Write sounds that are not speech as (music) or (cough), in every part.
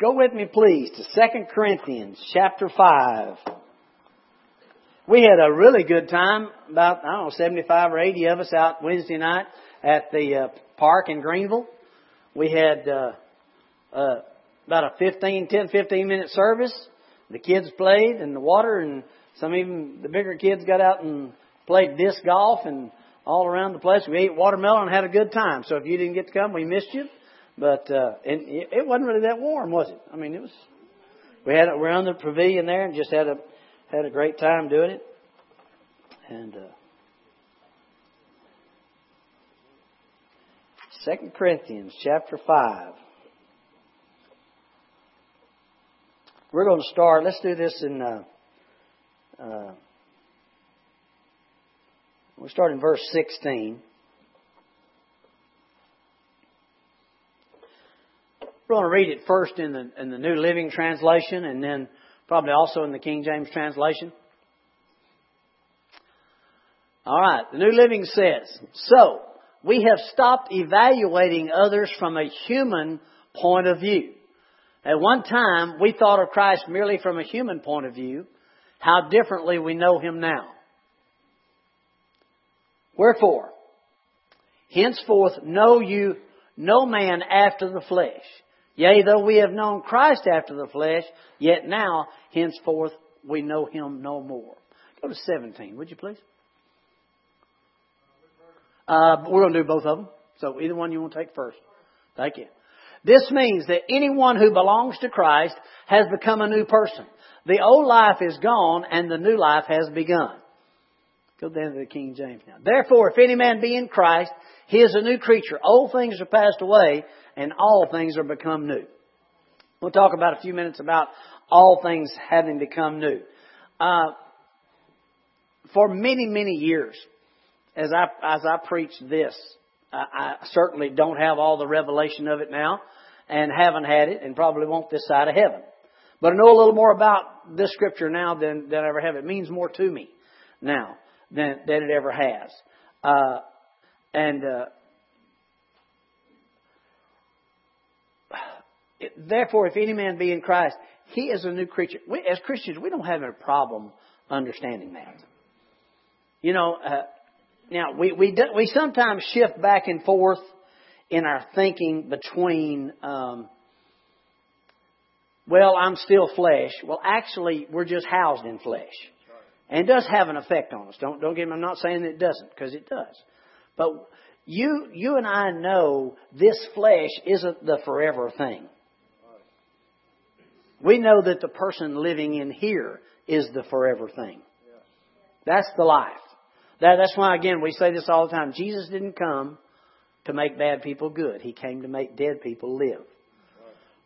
Go with me, please, to 2 Corinthians chapter 5. We had a really good time, about, I don't know, 75 or 80 of us out Wednesday night at the uh, park in Greenville. We had uh, uh, about a 15, 10, 15 minute service. The kids played in the water, and some even the bigger kids got out and played disc golf and all around the place. We ate watermelon and had a good time. So if you didn't get to come, we missed you. But uh, and it wasn't really that warm, was it? I mean, it was. We had we were on the pavilion there and just had a had a great time doing it. And uh, Second Corinthians chapter five. We're going to start. Let's do this in. Uh, uh, we'll start in verse 16. We're going to read it first in the, in the New Living Translation and then probably also in the King James Translation. All right, the New Living says, So, we have stopped evaluating others from a human point of view. At one time, we thought of Christ merely from a human point of view. How differently we know Him now. Wherefore, henceforth know you no man after the flesh. Yea, though we have known Christ after the flesh, yet now, henceforth, we know him no more. Go to 17, would you please? Uh, we're going to do both of them. So either one you want to take first. Thank you. This means that anyone who belongs to Christ has become a new person. The old life is gone and the new life has begun. Go down to the King James now. Therefore, if any man be in Christ, he is a new creature. Old things are passed away and all things are become new. We'll talk about a few minutes about all things having become new. Uh, for many, many years, as I as I preach this, I, I certainly don't have all the revelation of it now, and haven't had it, and probably won't this side of heaven. But I know a little more about this scripture now than than I ever have. It means more to me now than than it ever has. Uh, and uh, Therefore, if any man be in Christ, he is a new creature. We, as Christians, we don't have a problem understanding that. You know, uh, now we we do, we sometimes shift back and forth in our thinking between. Um, well, I'm still flesh. Well, actually, we're just housed in flesh, and it does have an effect on us. Don't don't get me. I'm not saying it doesn't, because it does. But you you and I know this flesh isn't the forever thing. We know that the person living in here is the forever thing. That's the life. That, that's why, again, we say this all the time. Jesus didn't come to make bad people good. He came to make dead people live.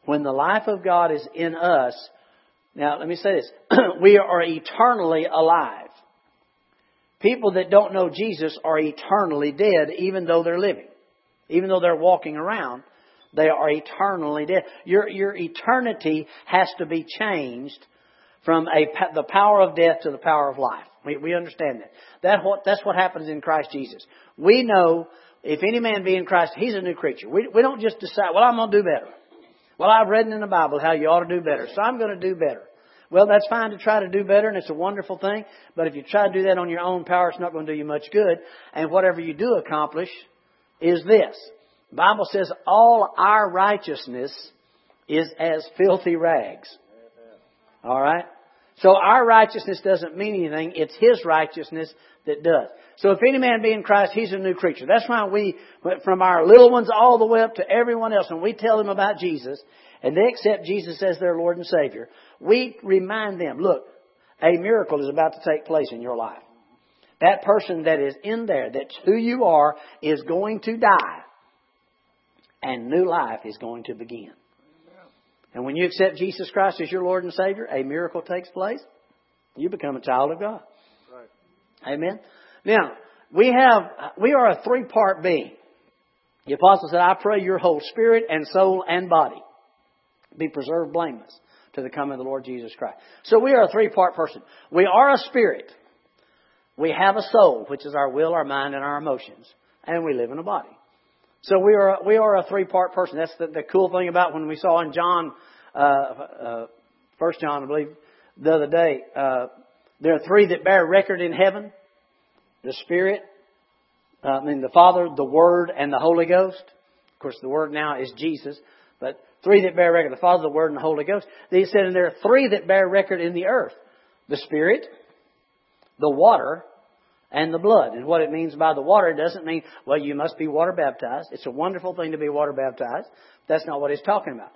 When the life of God is in us, now let me say this, (clears throat) we are eternally alive. People that don't know Jesus are eternally dead even though they're living. Even though they're walking around, they are eternally dead. Your, your eternity has to be changed from a, the power of death to the power of life. We, we understand that. that what, that's what happens in Christ Jesus. We know if any man be in Christ, he's a new creature. We, we don't just decide, well, I'm going to do better. Well, I've read in the Bible how you ought to do better, so I'm going to do better. Well, that's fine to try to do better, and it's a wonderful thing. But if you try to do that on your own power, it's not going to do you much good. And whatever you do accomplish is this the Bible says all our righteousness is as filthy rags. All right? So our righteousness doesn't mean anything. It's His righteousness that does. So if any man be in Christ, he's a new creature. That's why we, went from our little ones all the way up to everyone else, when we tell them about Jesus, and they accept Jesus as their Lord and Savior, we remind them, look, a miracle is about to take place in your life. That person that is in there, that's who you are, is going to die and new life is going to begin. And when you accept Jesus Christ as your Lord and Savior, a miracle takes place. You become a child of God. Right. Amen. Now, we have, we are a three part being. The apostle said, I pray your whole spirit and soul and body be preserved blameless to the coming of the Lord Jesus Christ. So we are a three part person. We are a spirit. We have a soul, which is our will, our mind, and our emotions. And we live in a body. So we are we are a three part person. That's the, the cool thing about when we saw in John uh, uh, First John, I believe, the other day. Uh, there are three that bear record in heaven: the Spirit, uh, I mean the Father, the Word, and the Holy Ghost. Of course, the Word now is Jesus, but three that bear record: the Father, the Word, and the Holy Ghost. He said, and there are three that bear record in the earth: the Spirit, the water, and the blood. And what it means by the water doesn't mean, well, you must be water baptized. It's a wonderful thing to be water baptized. That's not what it's talking about.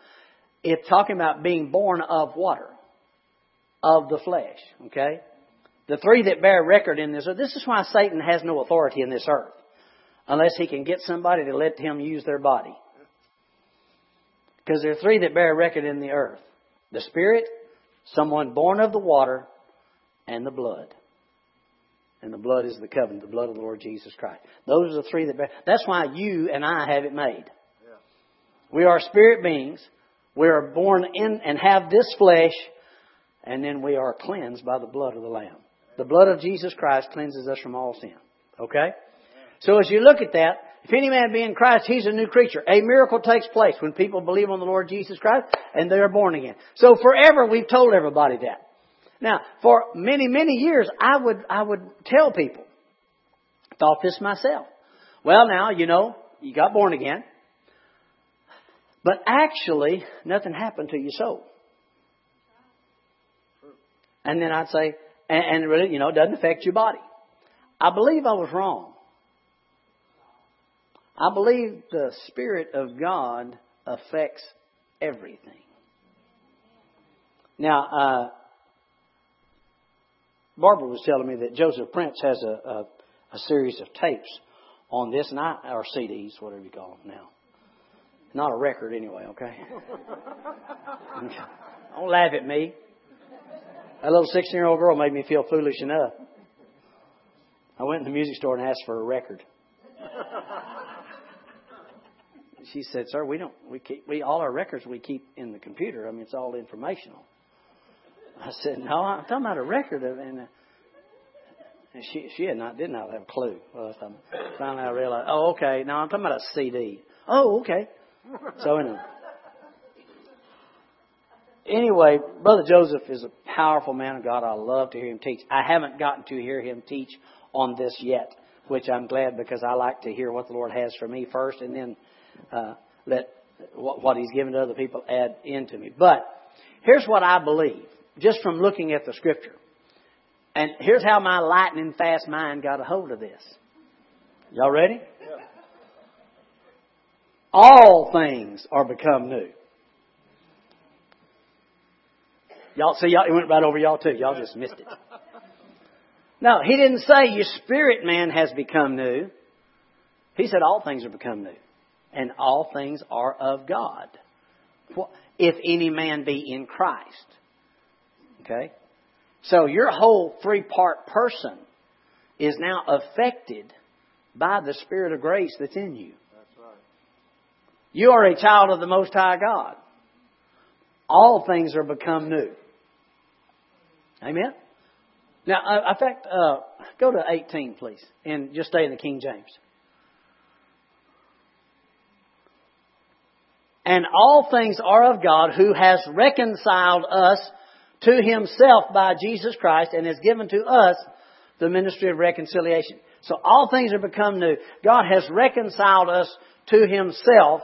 It's talking about being born of water, of the flesh. Okay? The three that bear record in this, earth. this is why Satan has no authority in this earth. Unless he can get somebody to let him use their body. Because there are three that bear record in the earth. The Spirit, someone born of the water, and the blood. And the blood is the covenant, the blood of the Lord Jesus Christ. Those are the three that bear. That's why you and I have it made. We are spirit beings. We are born in and have this flesh, and then we are cleansed by the blood of the Lamb. The blood of Jesus Christ cleanses us from all sin. Okay? So as you look at that, if any man be in Christ, he's a new creature. A miracle takes place when people believe on the Lord Jesus Christ and they are born again. So forever we've told everybody that. Now, for many, many years, I would, I would tell people, thought this myself. Well, now, you know, you got born again. But actually, nothing happened to your soul. And then I'd say, and, and really, you know, it doesn't affect your body. I believe I was wrong. I believe the Spirit of God affects everything. Now, uh, Barbara was telling me that Joseph Prince has a, a, a series of tapes on this, and I, or CDs, whatever you call them now. Not a record anyway, okay? (laughs) Don't laugh at me. That little 16 year old girl made me feel foolish enough. I went in the music store and asked for a record. (laughs) She said, "Sir, we don't. We keep. We all our records we keep in the computer. I mean, it's all informational." I said, "No, I'm talking about a record of." And, uh, and she she had not did not have a clue. Well, finally I realized. Oh, okay. Now I'm talking about a CD. Oh, okay. So anyway. Anyway, Brother Joseph is a powerful man of God. I love to hear him teach. I haven't gotten to hear him teach on this yet, which I'm glad because I like to hear what the Lord has for me first, and then uh, let what, what He's given to other people add into me. But here's what I believe just from looking at the scripture. And here's how my lightning fast mind got a hold of this. Y'all ready? Yeah. All things are become new. Y'all see, y'all, it went right over y'all too. Y'all just missed it. No, he didn't say your spirit man has become new. He said all things are become new. And all things are of God. If any man be in Christ. Okay? So your whole three part person is now affected by the Spirit of grace that's in you. That's right. You are a child of the Most High God. All things are become new. Amen? Now, uh, in fact, uh, go to 18, please, and just stay in the King James. And all things are of God who has reconciled us to himself by Jesus Christ and has given to us the ministry of reconciliation. So all things are become new. God has reconciled us to himself.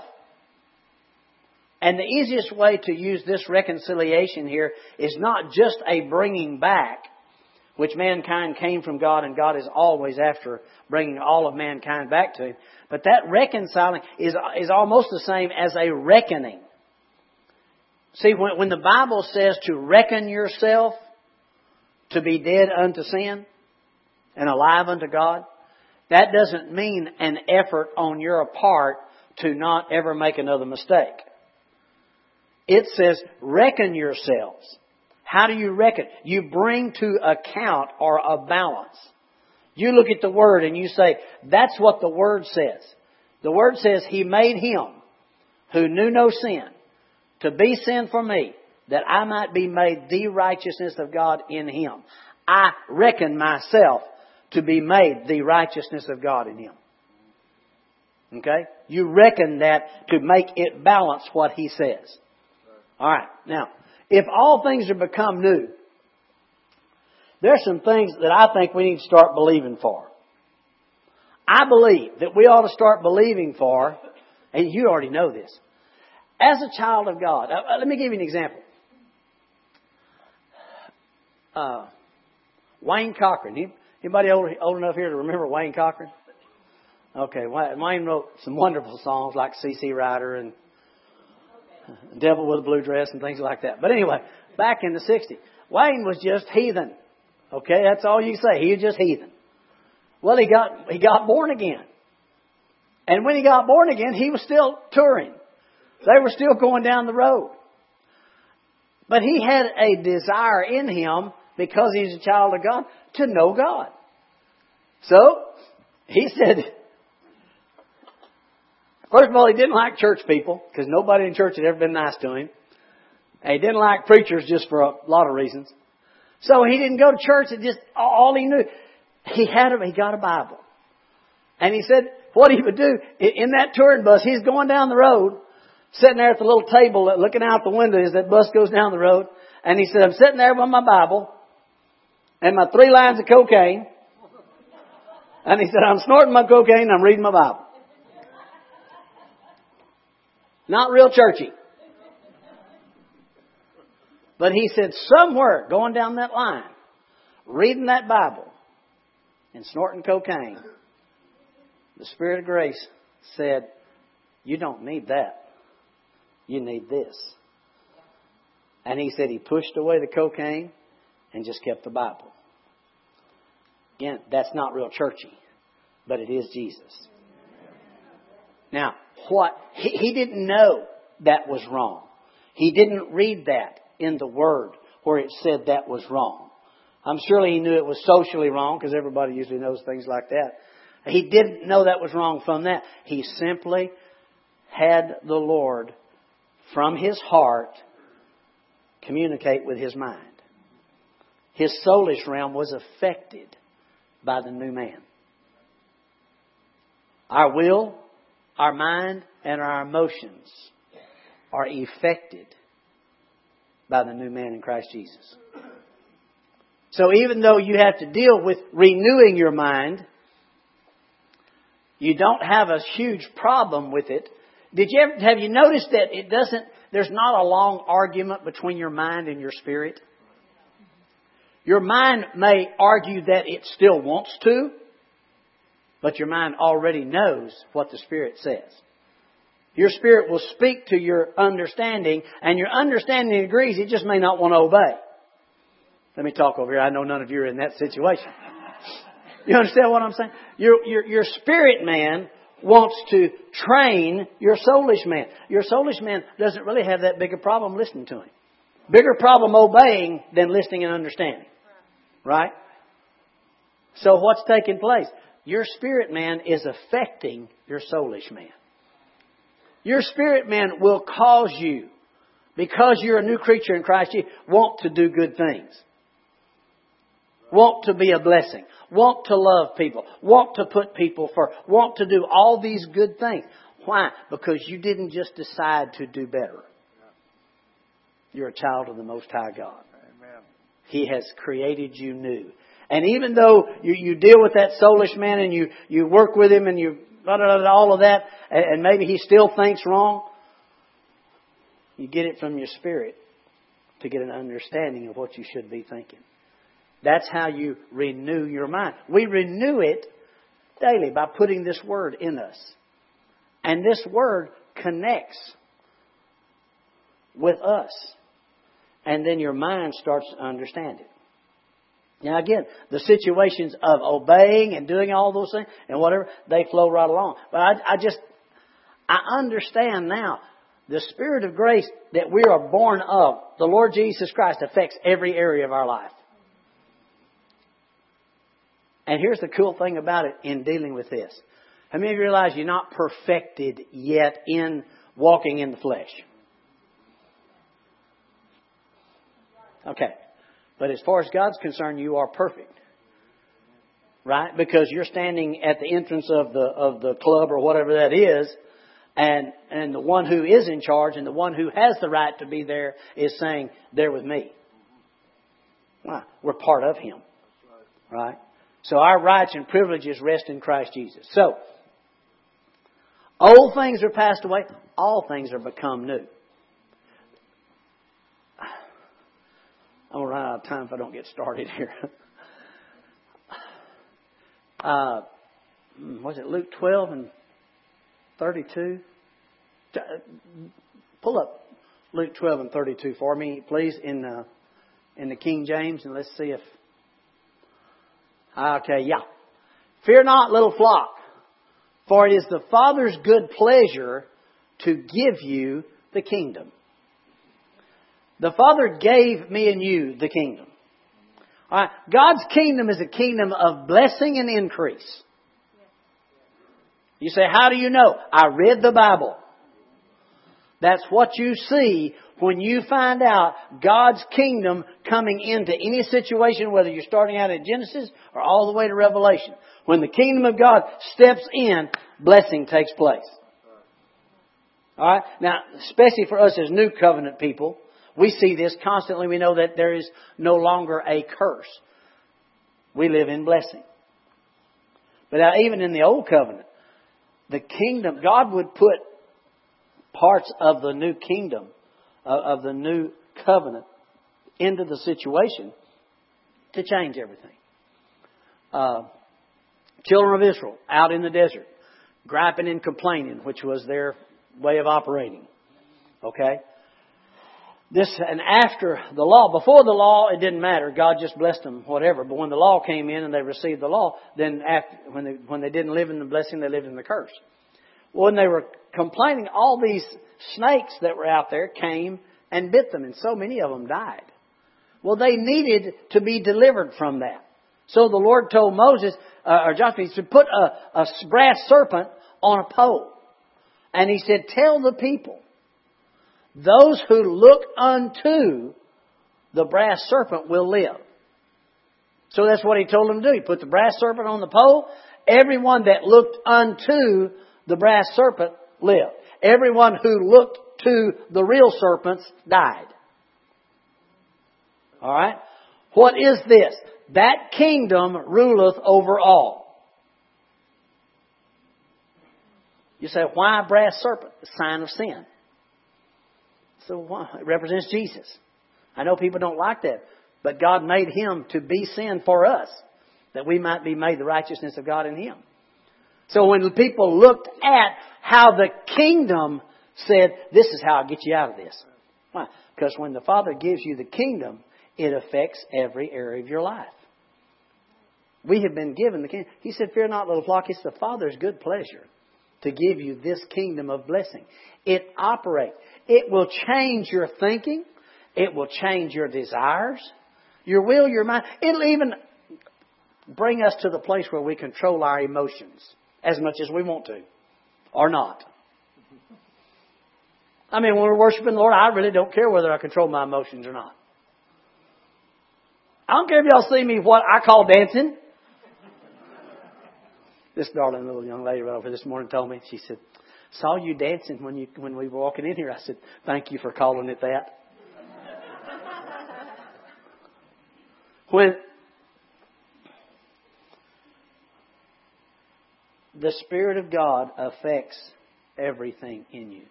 And the easiest way to use this reconciliation here is not just a bringing back, which mankind came from God and God is always after bringing all of mankind back to Him. But that reconciling is, is almost the same as a reckoning. See, when, when the Bible says to reckon yourself to be dead unto sin and alive unto God, that doesn't mean an effort on your part to not ever make another mistake. It says reckon yourselves. How do you reckon? You bring to account or a balance. You look at the Word and you say, that's what the Word says. The Word says, He made Him who knew no sin to be sin for me, that I might be made the righteousness of God in Him. I reckon myself to be made the righteousness of God in Him. Okay? You reckon that to make it balance what He says. All right. Now, if all things are become new, there's some things that I think we need to start believing for. I believe that we ought to start believing for, and you already know this, as a child of God. Uh, let me give you an example. Uh, Wayne Cochran. Anybody old, old enough here to remember Wayne Cochran? Okay, Wayne wrote some wonderful songs like C.C. Rider and Devil with a Blue Dress and things like that. But anyway, back in the 60s, Wayne was just heathen. Okay, that's all you say. He was just heathen. Well, he got, he got born again. And when he got born again, he was still touring. They were still going down the road. But he had a desire in him, because he's a child of God, to know God. So, he said, first of all, he didn't like church people, because nobody in church had ever been nice to him. And he didn't like preachers just for a lot of reasons. So he didn't go to church, it just, all he knew, he had a, he got a Bible. And he said, what he would do, in that touring bus, he's going down the road, sitting there at the little table looking out the window as that bus goes down the road. And he said, I'm sitting there with my Bible and my three lines of cocaine. And he said, I'm snorting my cocaine I'm reading my Bible. Not real churchy. But he said, somewhere going down that line, reading that Bible and snorting cocaine, the Spirit of grace said, You don't need that. You need this. And he said he pushed away the cocaine and just kept the Bible. Again, that's not real churchy, but it is Jesus. Now, what, he, he didn't know that was wrong. He didn't read that in the Word where it said that was wrong. I'm surely he knew it was socially wrong because everybody usually knows things like that. He didn't know that was wrong from that. He simply had the Lord from his heart communicate with his mind. His soulish realm was affected by the new man. Our will, our mind, and our emotions are affected by the new man in Christ Jesus. So even though you have to deal with renewing your mind, you don't have a huge problem with it did you ever, have you noticed that it doesn't, there's not a long argument between your mind and your spirit? Your mind may argue that it still wants to, but your mind already knows what the Spirit says. Your spirit will speak to your understanding, and your understanding agrees, it just may not want to obey. Let me talk over here. I know none of you are in that situation. (laughs) You understand what I'm saying? Your, your, your spirit man wants to train your soulish man. Your soulish man doesn't really have that big a problem listening to him. Bigger problem obeying than listening and understanding. Right? So what's taking place? Your spirit man is affecting your soulish man. Your spirit man will cause you, because you're a new creature in Christ, you want to do good things. Want to be a blessing want to love people, want to put people first, want to do all these good things. Why? Because you didn't just decide to do better. You're a child of the Most High God. Amen. He has created you new. And even though you, you deal with that soulish man and you, you work with him and you blah, blah, blah, all of that, and, and maybe he still thinks wrong, you get it from your spirit to get an understanding of what you should be thinking. That's how you renew your mind. We renew it daily by putting this word in us. And this word connects with us. And then your mind starts to understand it. Now again, the situations of obeying and doing all those things and whatever, they flow right along. But I, I just, I understand now the Spirit of grace that we are born of, the Lord Jesus Christ affects every area of our life. And here's the cool thing about it in dealing with this. How many of you realize you're not perfected yet in walking in the flesh? Okay. But as far as God's concerned, you are perfect. Right? Because you're standing at the entrance of the, of the club or whatever that is, And, and the one who is in charge and the one who has the right to be there is saying, they're with me. Why? We're part of Him. Right? So our rights and privileges rest in Christ Jesus. So, old things are passed away, all things are become new. I'm to run out of time if I don't get started (laughs) here. uh, was it Luke 12 and 32? Pull up Luke 12 and 32 for me, please, in the, in the King James, and let's see if. Okay, yeah. Fear not, little flock, for it is the Father's good pleasure to give you the kingdom. The Father gave me and you the kingdom. All right? God's kingdom is a kingdom of blessing and increase. You say, how do you know? I read the Bible. That's what you see when you find out God's kingdom coming into any situation, whether you're starting out at Genesis or all the way to Revelation. When the kingdom of God steps in, blessing takes place. Alright? Now, especially for us as new covenant people, we see this constantly. We know that there is no longer a curse. We live in blessing. But now, even in the old covenant, the kingdom, God would put parts of the new kingdom, of the new covenant, into the situation to change everything. Uh, children of Israel out in the desert, griping and complaining, which was their way of operating. Okay? This, and after the law, before the law, it didn't matter. God just blessed them, whatever. But when the law came in and they received the law, then after, when they, when they didn't live in the blessing, they lived in the curse. When they were complaining, all these snakes that were out there came and bit them, and so many of them died. Well, they needed to be delivered from that. So the Lord told Moses, uh, or Joshua, he put a, a brass serpent on a pole. And he said, tell the people, those who look unto the brass serpent will live. So that's what he told them to do. He put the brass serpent on the pole. Everyone that looked unto the brass serpent lived. Everyone who looked to the real serpents died. Alright? What is this? That kingdom ruleth over all. You say, why brass serpent? A sign of sin. So it represents Jesus. I know people don't like that, but God made him to be sin for us, that we might be made the righteousness of God in him. So when people looked at how the kingdom said, this is how I get you out of this. Why? Because when the Father gives you the kingdom, it affects every area of your life. We have been given the kingdom. He said, Fear not, little flock, it's the Father's good pleasure to give you this kingdom of blessing. It operates. It will change your thinking. It will change your desires, your will, your mind. It'll even bring us to the place where we control our emotions as much as we want to, or not. I mean, when we're worshiping the Lord, I really don't care whether I control my emotions or not. I don't care if y'all see me what I call dancing. This darling little young lady right over this morning told me, she said, saw you dancing when you when we were walking in here. I said, Thank you for calling it that. when the Spirit of God affects everything in you.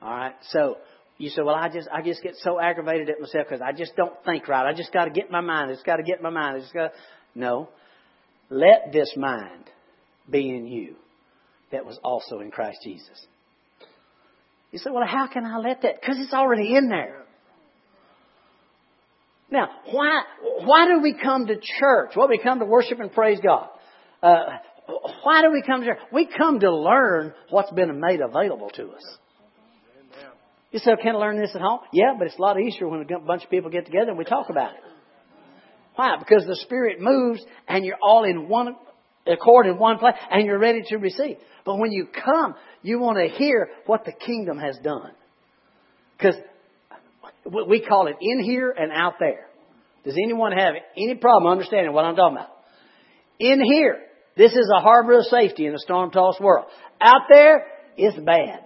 All right? So you say, well, I just, I just get so aggravated at myself because I just don't think right. I just got to get my mind. I just got to get my mind. I just got. No, let this mind be in you that was also in Christ Jesus. You say, well, how can I let that? Because it's already in there. Now, why, why do we come to church? Well, we come to worship and praise God. Uh, why do we come to church? We come to learn what's been made available to us. You say, can I learn this at home? Yeah, but it's a lot easier when a bunch of people get together and we talk about it. Why? Because the Spirit moves and you're all in one accord in one place and you're ready to receive. But when you come, you want to hear what the kingdom has done. Because we call it in here and out there. Does anyone have any problem understanding what I'm talking about? In here, this is a harbor of safety in a storm tossed world. Out there, it's bad.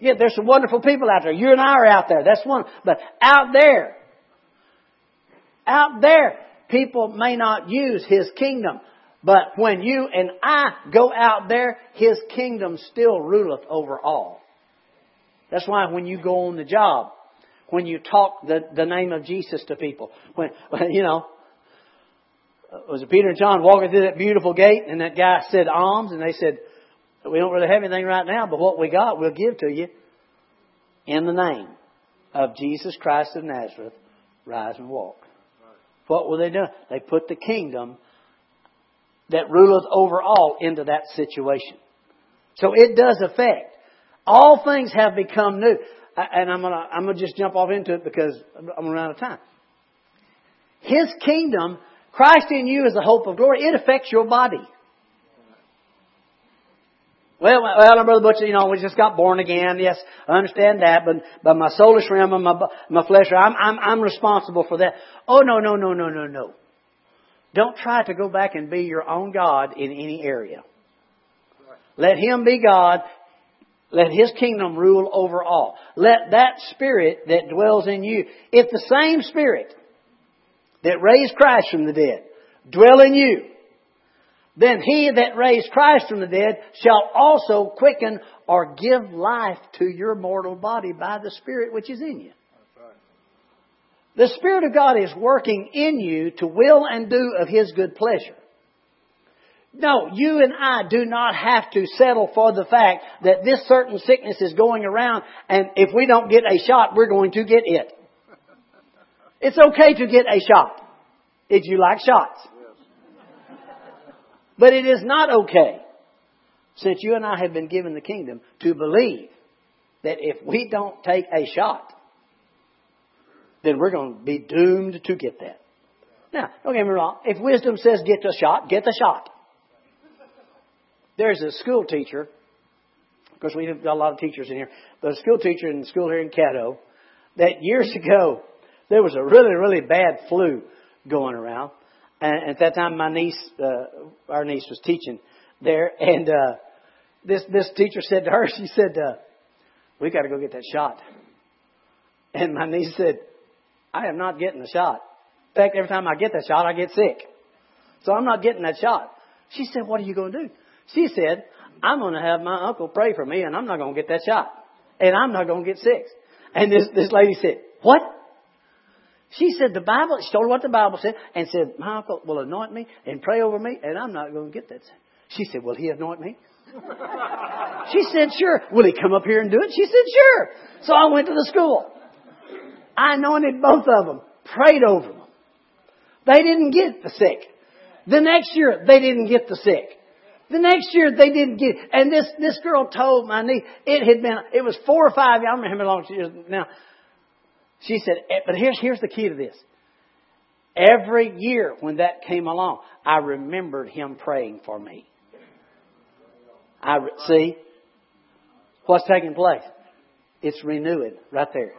Yeah, there's some wonderful people out there. You and I are out there. That's one. But out there, out there, people may not use His kingdom. But when you and I go out there, His kingdom still ruleth over all. That's why when you go on the job, when you talk the, the name of Jesus to people, when, when (laughs) you know, uh, was it Peter and John walking through that beautiful gate and that guy said alms and they said, we don't really have anything right now, but what we got we'll give to you in the name of Jesus Christ of Nazareth. Rise and walk. What were they doing? They put the kingdom that ruleth over all into that situation. So it does affect. All things have become new. And I'm gonna, I'm gonna just jump off into it because I'm running out of time. His kingdom, Christ in you is the hope of glory. It affects your body. Well, well, Brother Butcher, you know, we just got born again. Yes, I understand that, but, but my soulish realm and my, my flesh, I'm, I'm, I'm responsible for that. Oh, no, no, no, no, no, no. Don't try to go back and be your own God in any area. Let Him be God. Let His kingdom rule over all. Let that Spirit that dwells in you, if the same Spirit that raised Christ from the dead dwell in you, then He that raised Christ from the dead shall also quicken or give life to your mortal body by the Spirit which is in you. The Spirit of God is working in you to will and do of His good pleasure. No, you and I do not have to settle for the fact that this certain sickness is going around and if we don't get a shot, we're going to get it. It's okay to get a shot if you like shots. But it is not okay, since you and I have been given the kingdom, to believe that if we don't take a shot, then we're going to be doomed to get that. Now, don't get me wrong. If wisdom says get the shot, get the shot. There's a school teacher. Of course, we've got a lot of teachers in here. But a school teacher in school here in Caddo that years (laughs) ago there was a really, really bad flu going around. And at that time, my niece, uh, our niece, was teaching there, and uh, this this teacher said to her, (laughs) she said, uh, "We got to go get that shot." And my niece said, I am not getting the shot. In fact, every time I get that shot, I get sick. So I'm not getting that shot. She said, What are you going to do? She said, I'm going to have my uncle pray for me and I'm not going to get that shot. And I'm not going to get sick. And this, this lady said, What? She said the Bible, she told her what the Bible said, and said, My uncle will anoint me and pray over me, and I'm not going to get that. She said, Will he anoint me? (laughs) she said, Sure. Will he come up here and do it? She said, Sure. So I went to the school. I anointed both of them, prayed over them. They didn't get the sick. The next year, they didn't get the sick. The next year, they didn't get, and this, this girl told my niece, it had been, it was four or five, I don't remember how long she is now. She said, eh, but here's, here's the key to this. Every year when that came along, I remembered him praying for me. I, see, what's taking place? It's renewing right there.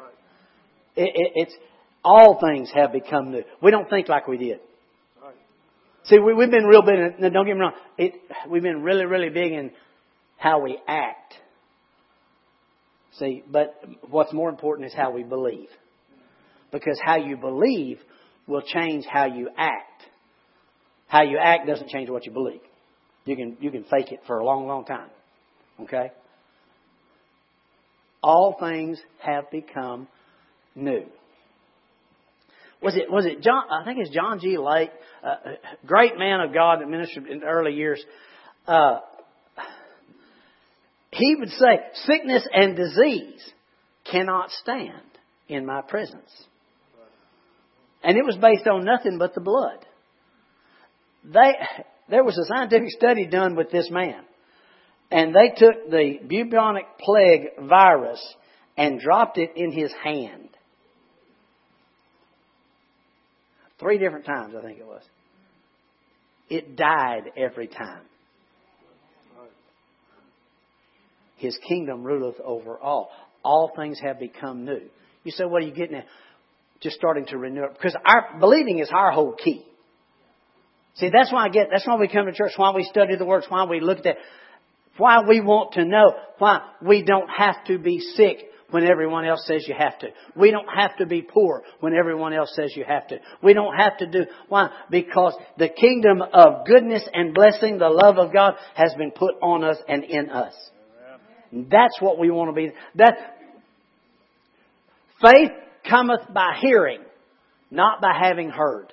It, it, it's all things have become new. We don't think like we did. See, we, have been real big. In, don't get me wrong. It, we've been really, really big in how we act. See, but what's more important is how we believe, because how you believe will change how you act. How you act doesn't change what you believe. You can you can fake it for a long, long time. Okay. All things have become new. Was it, was it John, I think it's John G. Lake, uh, great man of God that ministered in the early years. Uh, he would say, sickness and disease cannot stand in my presence. And it was based on nothing but the blood. They, there was a scientific study done with this man. And they took the bubonic plague virus and dropped it in his hand. Three different times, I think it was. It died every time. His kingdom ruleth over all. All things have become new. You say, what are you getting at? Just starting to renew it. Because our believing is our whole key. See, that's why I get, that's why we come to church, why we study the words, why we look at that. Why we want to know. Why we don't have to be sick when everyone else says you have to. We don't have to be poor when everyone else says you have to. We don't have to do, why? Because the kingdom of goodness and blessing, the love of God has been put on us and in us. That's what we want to be. That, faith cometh by hearing, not by having heard.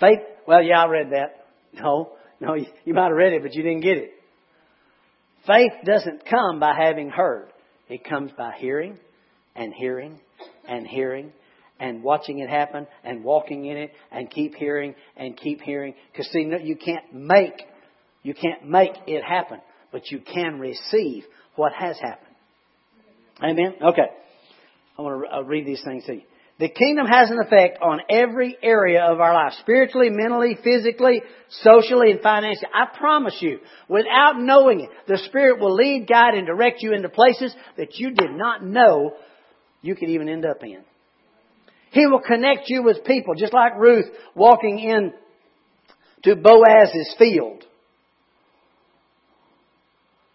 Faith, well, yeah, I read that. No, no, you, might have read it, but you didn't get it. Faith doesn't come by having heard. It comes by hearing and hearing and hearing and watching it happen and walking in it and keep hearing and keep hearing. Because see, you can't make, you can't make it happen, but you can receive what has happened. Amen? Okay. I want to uh, read these things to you. The kingdom has an effect on every area of our life. Spiritually, mentally, physically, socially, and financially. I promise you, without knowing it, the Spirit will lead, guide, and direct you into places that you did not know you could even end up in. He will connect you with people, just like Ruth walking in to Boaz's field.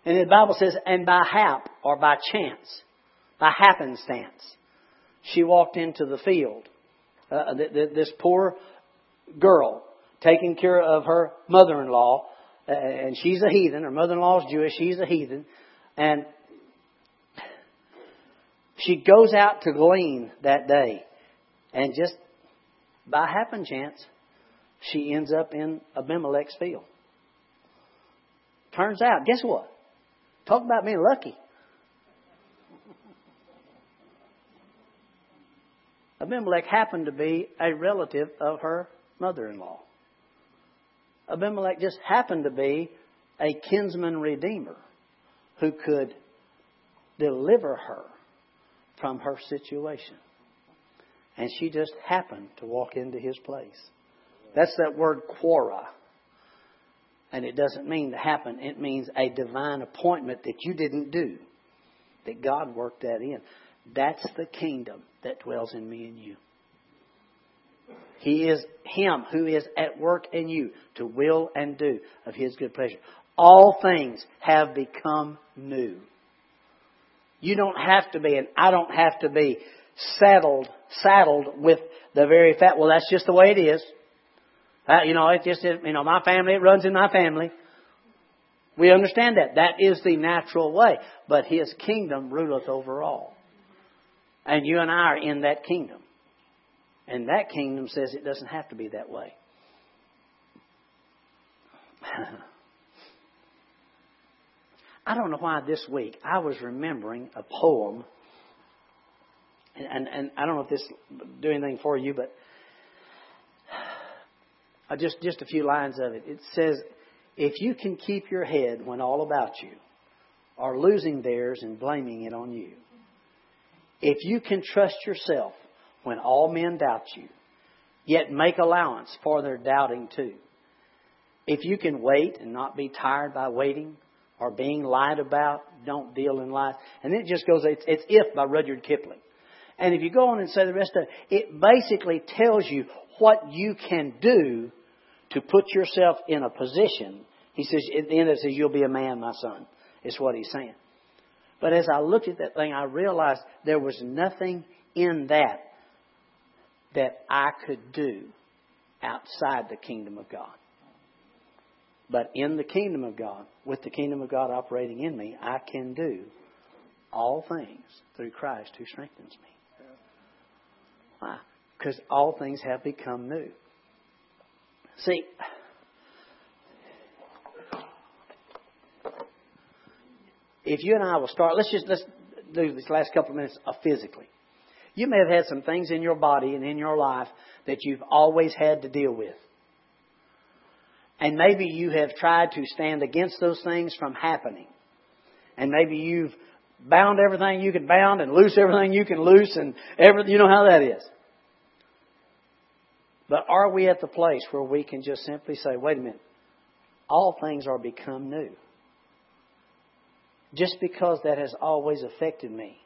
And the Bible says, and by hap, or by chance, by happenstance she walked into the field. Uh, th- th- this poor girl taking care of her mother-in-law, uh, and she's a heathen. Her mother-in-law is Jewish. She's a heathen, and she goes out to glean that day, and just by happen chance, she ends up in Abimelech's field. Turns out, guess what? Talk about being lucky. Abimelech happened to be a relative of her mother in law. Abimelech just happened to be a kinsman redeemer who could deliver her from her situation. And she just happened to walk into his place. That's that word quora. And it doesn't mean to happen, it means a divine appointment that you didn't do, that God worked that in. That's the kingdom that dwells in me and you. He is Him who is at work in you to will and do of His good pleasure. All things have become new. You don't have to be, and I don't have to be saddled, saddled with the very fact, well, that's just the way it is. Uh, you know, it's just, you know, my family, it runs in my family. We understand that. That is the natural way. But His kingdom ruleth over all. And you and I are in that kingdom. And that kingdom says it doesn't have to be that way. (laughs) I don't know why this week I was remembering a poem, and, and, and I don't know if this do anything for you, but (sighs) just just a few lines of it. It says, "If you can keep your head when all about you are losing theirs and blaming it on you, if you can trust yourself when all men doubt you, yet make allowance for their doubting too. If you can wait and not be tired by waiting or being lied about, don't deal in lies. And it just goes, it's, it's If by Rudyard Kipling. And if you go on and say the rest of it, it basically tells you what you can do to put yourself in a position. He says, at the end it says, you'll be a man, my son, is what he's saying. But as I looked at that thing, I realized there was nothing in that that I could do outside the kingdom of God. But in the kingdom of God, with the kingdom of God operating in me, I can do all things through Christ who strengthens me. Why? Because all things have become new. See, if you and I will start, let's just let's do this last couple of minutes of physically. You may have had some things in your body and in your life that you've always had to deal with. And maybe you have tried to stand against those things from happening. And maybe you've bound everything you can bound and loose everything you can loose and everything, you know how that is. But are we at the place where we can just simply say, wait a minute, all things are become new? Just because that has always affected me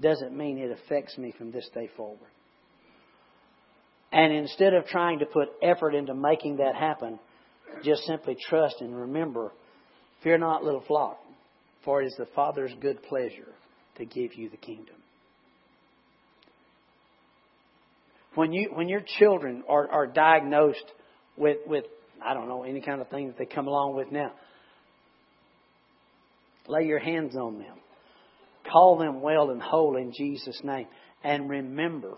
doesn't mean it affects me from this day forward. And instead of trying to put effort into making that happen, just simply trust and remember, fear not, little flock, for it is the Father's good pleasure to give you the kingdom. When you when your children are, are diagnosed with with I don't know any kind of thing that they come along with now, lay your hands on them, call them well and whole in Jesus' name, and remember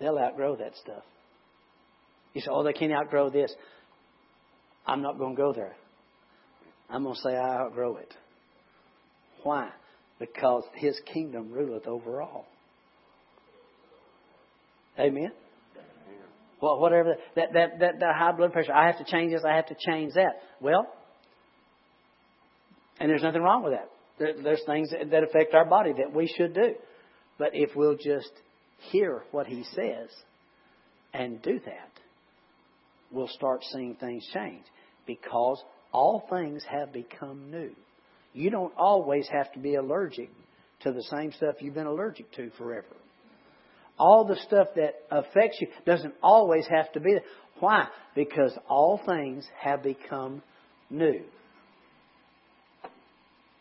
they'll outgrow that stuff. You say, oh, they can't outgrow this. I'm not going to go there. I'm going to say I outgrow it. Why? Because his kingdom ruleth over all. Amen. Well, whatever that, that that that high blood pressure, I have to change this. I have to change that. Well, and there's nothing wrong with that. There's things that, affect our body that we should do, but if we'll just hear what He says and do that, we'll start seeing things change because all things have become new. You don't always have to be allergic to the same stuff you've been allergic to forever. All the stuff that affects you doesn't always have to be there. Why? Because all things have become new.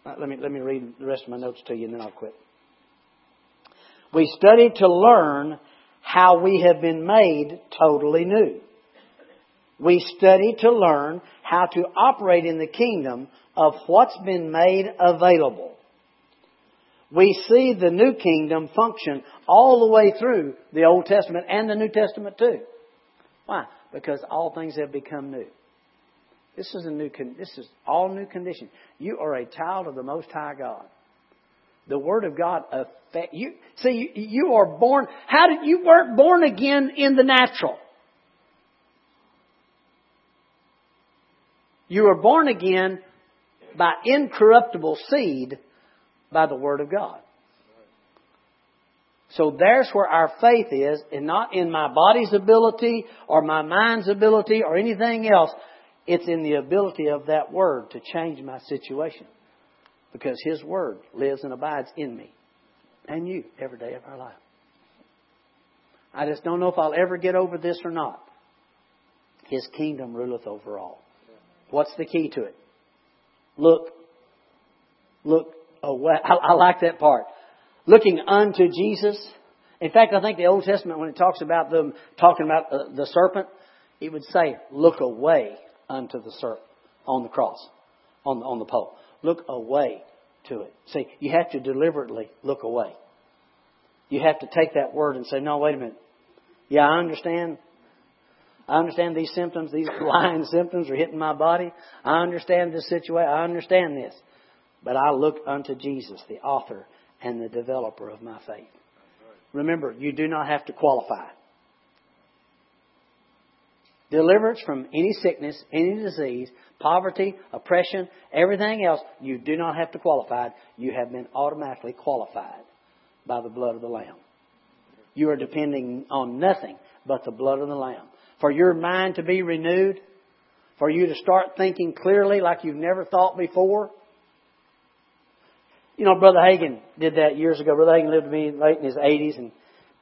Uh, let me, let me read the rest of my notes to you and then I'll quit. We study to learn how we have been made totally new. We study to learn how to operate in the kingdom of what's been made available. We see the new kingdom function all the way through the Old Testament and the New Testament too. Why? Because all things have become new. This is a new. This is all new condition. You are a child of the Most High God. The Word of God affect you. See, you, you are born. How did you weren't born again in the natural? You were born again by incorruptible seed by the Word of God. So there's where our faith is, and not in my body's ability or my mind's ability or anything else. It's in the ability of that Word to change my situation. Because His Word lives and abides in me and you every day of our life. I just don't know if I'll ever get over this or not. His kingdom ruleth over all. What's the key to it? Look, look away. I, I like that part. Looking unto Jesus. In fact, I think the Old Testament, when it talks about them talking about the, the serpent, it would say, "Look away unto the serpent on the cross, on the, on the pole. Look away to it." See, you have to deliberately look away. You have to take that word and say, "No, wait a minute. Yeah, I understand I understand these symptoms, these (laughs) lying symptoms are hitting my body. I understand this situation. I understand this. But I look unto Jesus, the author and the developer of my faith. Remember, you do not have to qualify. Deliverance from any sickness, any disease, poverty, oppression, everything else, you do not have to qualify. You have been automatically qualified by the blood of the Lamb. You are depending on nothing but the blood of the Lamb for your mind to be renewed, for you to start thinking clearly like you've never thought before. You know, Brother Hagin did that years ago. Brother Hagin lived to be late in his 80s, and,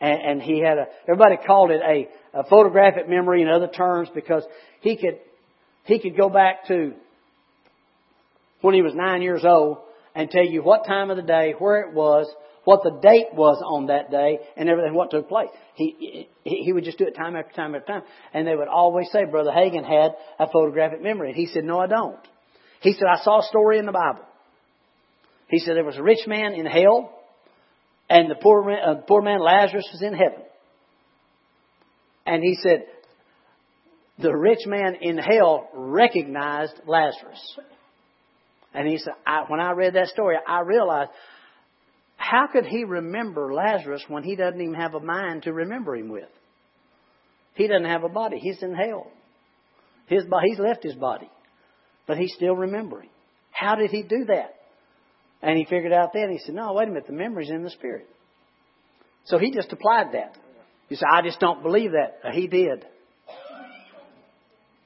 and, and he had a, everybody called it a, a photographic memory in other terms because he could, he could go back to when he was nine years old and tell you what time of the day, where it was, what the date was on that day, and everything, what took place. He, he, would just do it time after time after time. And they would always say, Brother Hagin had a photographic memory. And he said, No, I don't. He said, I saw a story in the Bible. He said, There was a rich man in hell, and the poor, uh, poor man Lazarus was in heaven. And he said, The rich man in hell recognized Lazarus. And he said, I, when I read that story, I realized how could he remember Lazarus when he doesn't even have a mind to remember him with? He doesn't have a body. He's in hell. His he's left his body, but he's still remembering. How did he do that? And he figured out then. He said, "No, wait a minute. The memory's in the spirit." So he just applied that. He said, "I just don't believe that." He did,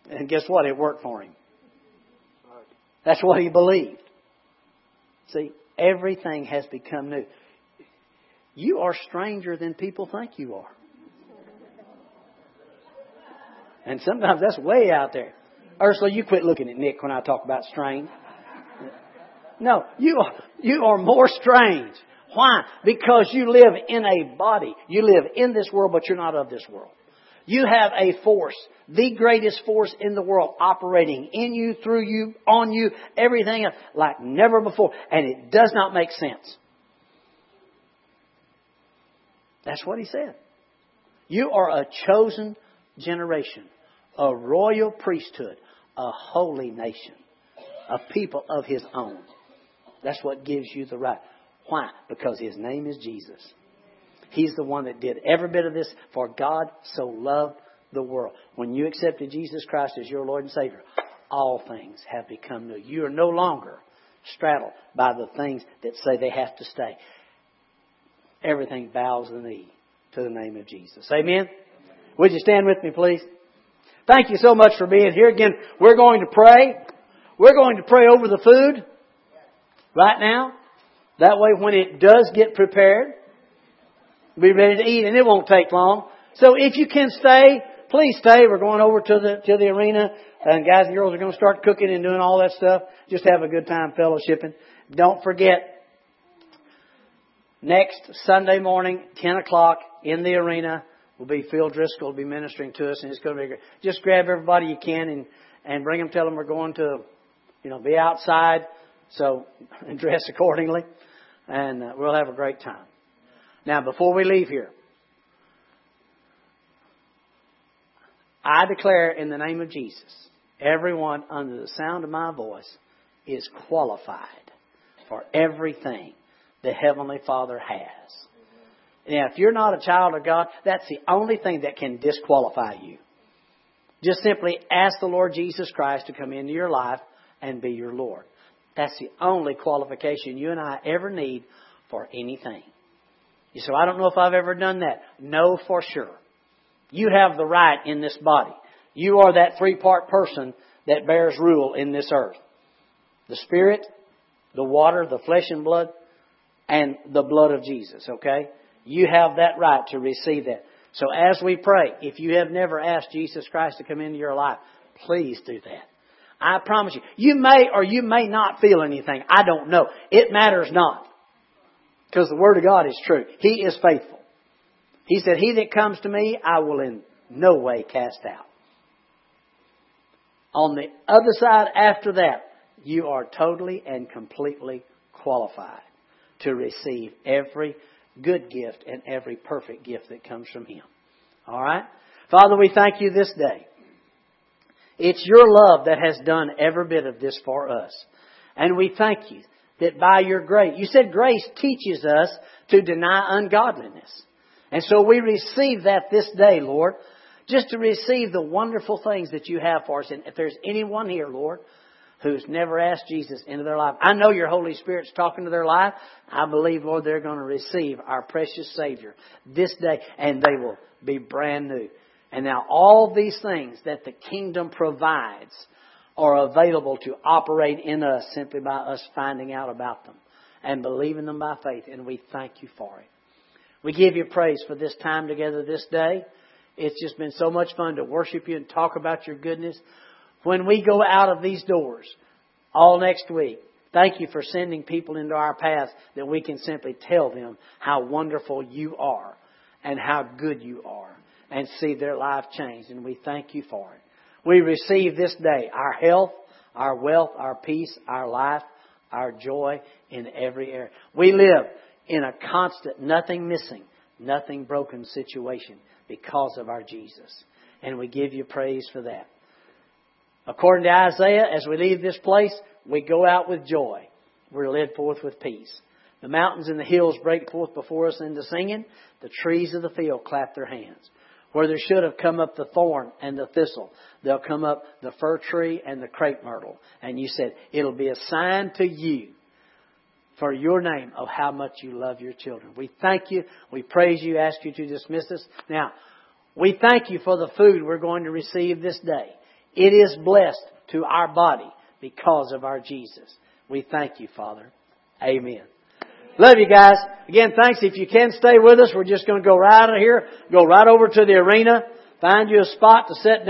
and guess what? It worked for him. That's what he believed. See, Everything has become new. You are stranger than people think you are. And sometimes that's way out there. Ursula, you quit looking at Nick when I talk about strange. No, you are, you are more strange. Why? Because you live in a body. You live in this world, but you're not of this world. You have a force, the greatest force in the world, operating in you, through you, on you, everything else, like never before. And it does not make sense. That's what he said. You are a chosen generation, a royal priesthood, a holy nation, a people of his own. That's what gives you the right. Why? Because his name is Jesus. He's the one that did every bit of this, for God so loved the world. When you accepted Jesus Christ as your Lord and Savior, all things have become new. You are no longer straddled by the things that say they have to stay. Everything bows the knee to the name of Jesus. Amen? Would you stand with me, please? Thank you so much for being here. Again, we're going to pray. We're going to pray over the food right now. That way, when it does get prepared, be ready to eat, and it won't take long. So if you can stay, please stay. We're going over to the to the arena, and guys and girls are going to start cooking and doing all that stuff. Just have a good time fellowshipping. Don't forget, next Sunday morning, ten o'clock in the arena, will be Phil Driscoll will be ministering to us, and it's going to be great. Just grab everybody you can and and bring them. Tell them we're going to, you know, be outside. So (laughs) dress accordingly, and uh, we'll have a great time. Now, before we leave here, I declare in the name of Jesus, everyone under the sound of my voice is qualified for everything the Heavenly Father has. Now, if you're not a child of God, that's the only thing that can disqualify you. Just simply ask the Lord Jesus Christ to come into your life and be your Lord. That's the only qualification you and I ever need for anything. You say, I don't know if I've ever done that. No, for sure. You have the right in this body. You are that three part person that bears rule in this earth. The Spirit, the water, the flesh and blood, and the blood of Jesus, okay? You have that right to receive that. So as we pray, if you have never asked Jesus Christ to come into your life, please do that. I promise you. You may or you may not feel anything. I don't know. It matters not. Because the Word of God is true. He is faithful. He said, He that comes to me, I will in no way cast out. On the other side, after that, you are totally and completely qualified to receive every good gift and every perfect gift that comes from Him. All right? Father, we thank you this day. It's your love that has done every bit of this for us. And we thank you that by your grace, you said grace teaches us to deny ungodliness. And so we receive that this day, Lord, just to receive the wonderful things that you have for us. And if there's anyone here, Lord, who's never asked Jesus into their life, I know your Holy Spirit's talking to their life. I believe, Lord, they're going to receive our precious Savior this day, and they will be brand new. And now all these things that the kingdom provides are available to operate in us simply by us finding out about them and believing them by faith. And we thank you for it. We give you praise for this time together this day. It's just been so much fun to worship you and talk about your goodness. When we go out of these doors all next week, thank you for sending people into our path that we can simply tell them how wonderful you are and how good you are and see their life change. And we thank you for it. We receive this day our health, our wealth, our peace, our life, our joy in every area. We live in a constant, nothing missing, nothing broken situation because of our Jesus. And we give you praise for that. According to Isaiah, as we leave this place, we go out with joy. We're led forth with peace. The mountains and the hills break forth before us into singing. The trees of the field clap their hands. Where there should have come up the thorn and the thistle, there'll come up the fir tree and the crepe myrtle. And you said, it'll be a sign to you for your name of how much you love your children. We thank you. We praise you. Ask you to dismiss us. Now, we thank you for the food we're going to receive this day. It is blessed to our body because of our Jesus. We thank you, Father. Amen. Love you guys. Again, thanks. If you can stay with us, we're just going to go right out of here, go right over to the arena, find you a spot to sit down.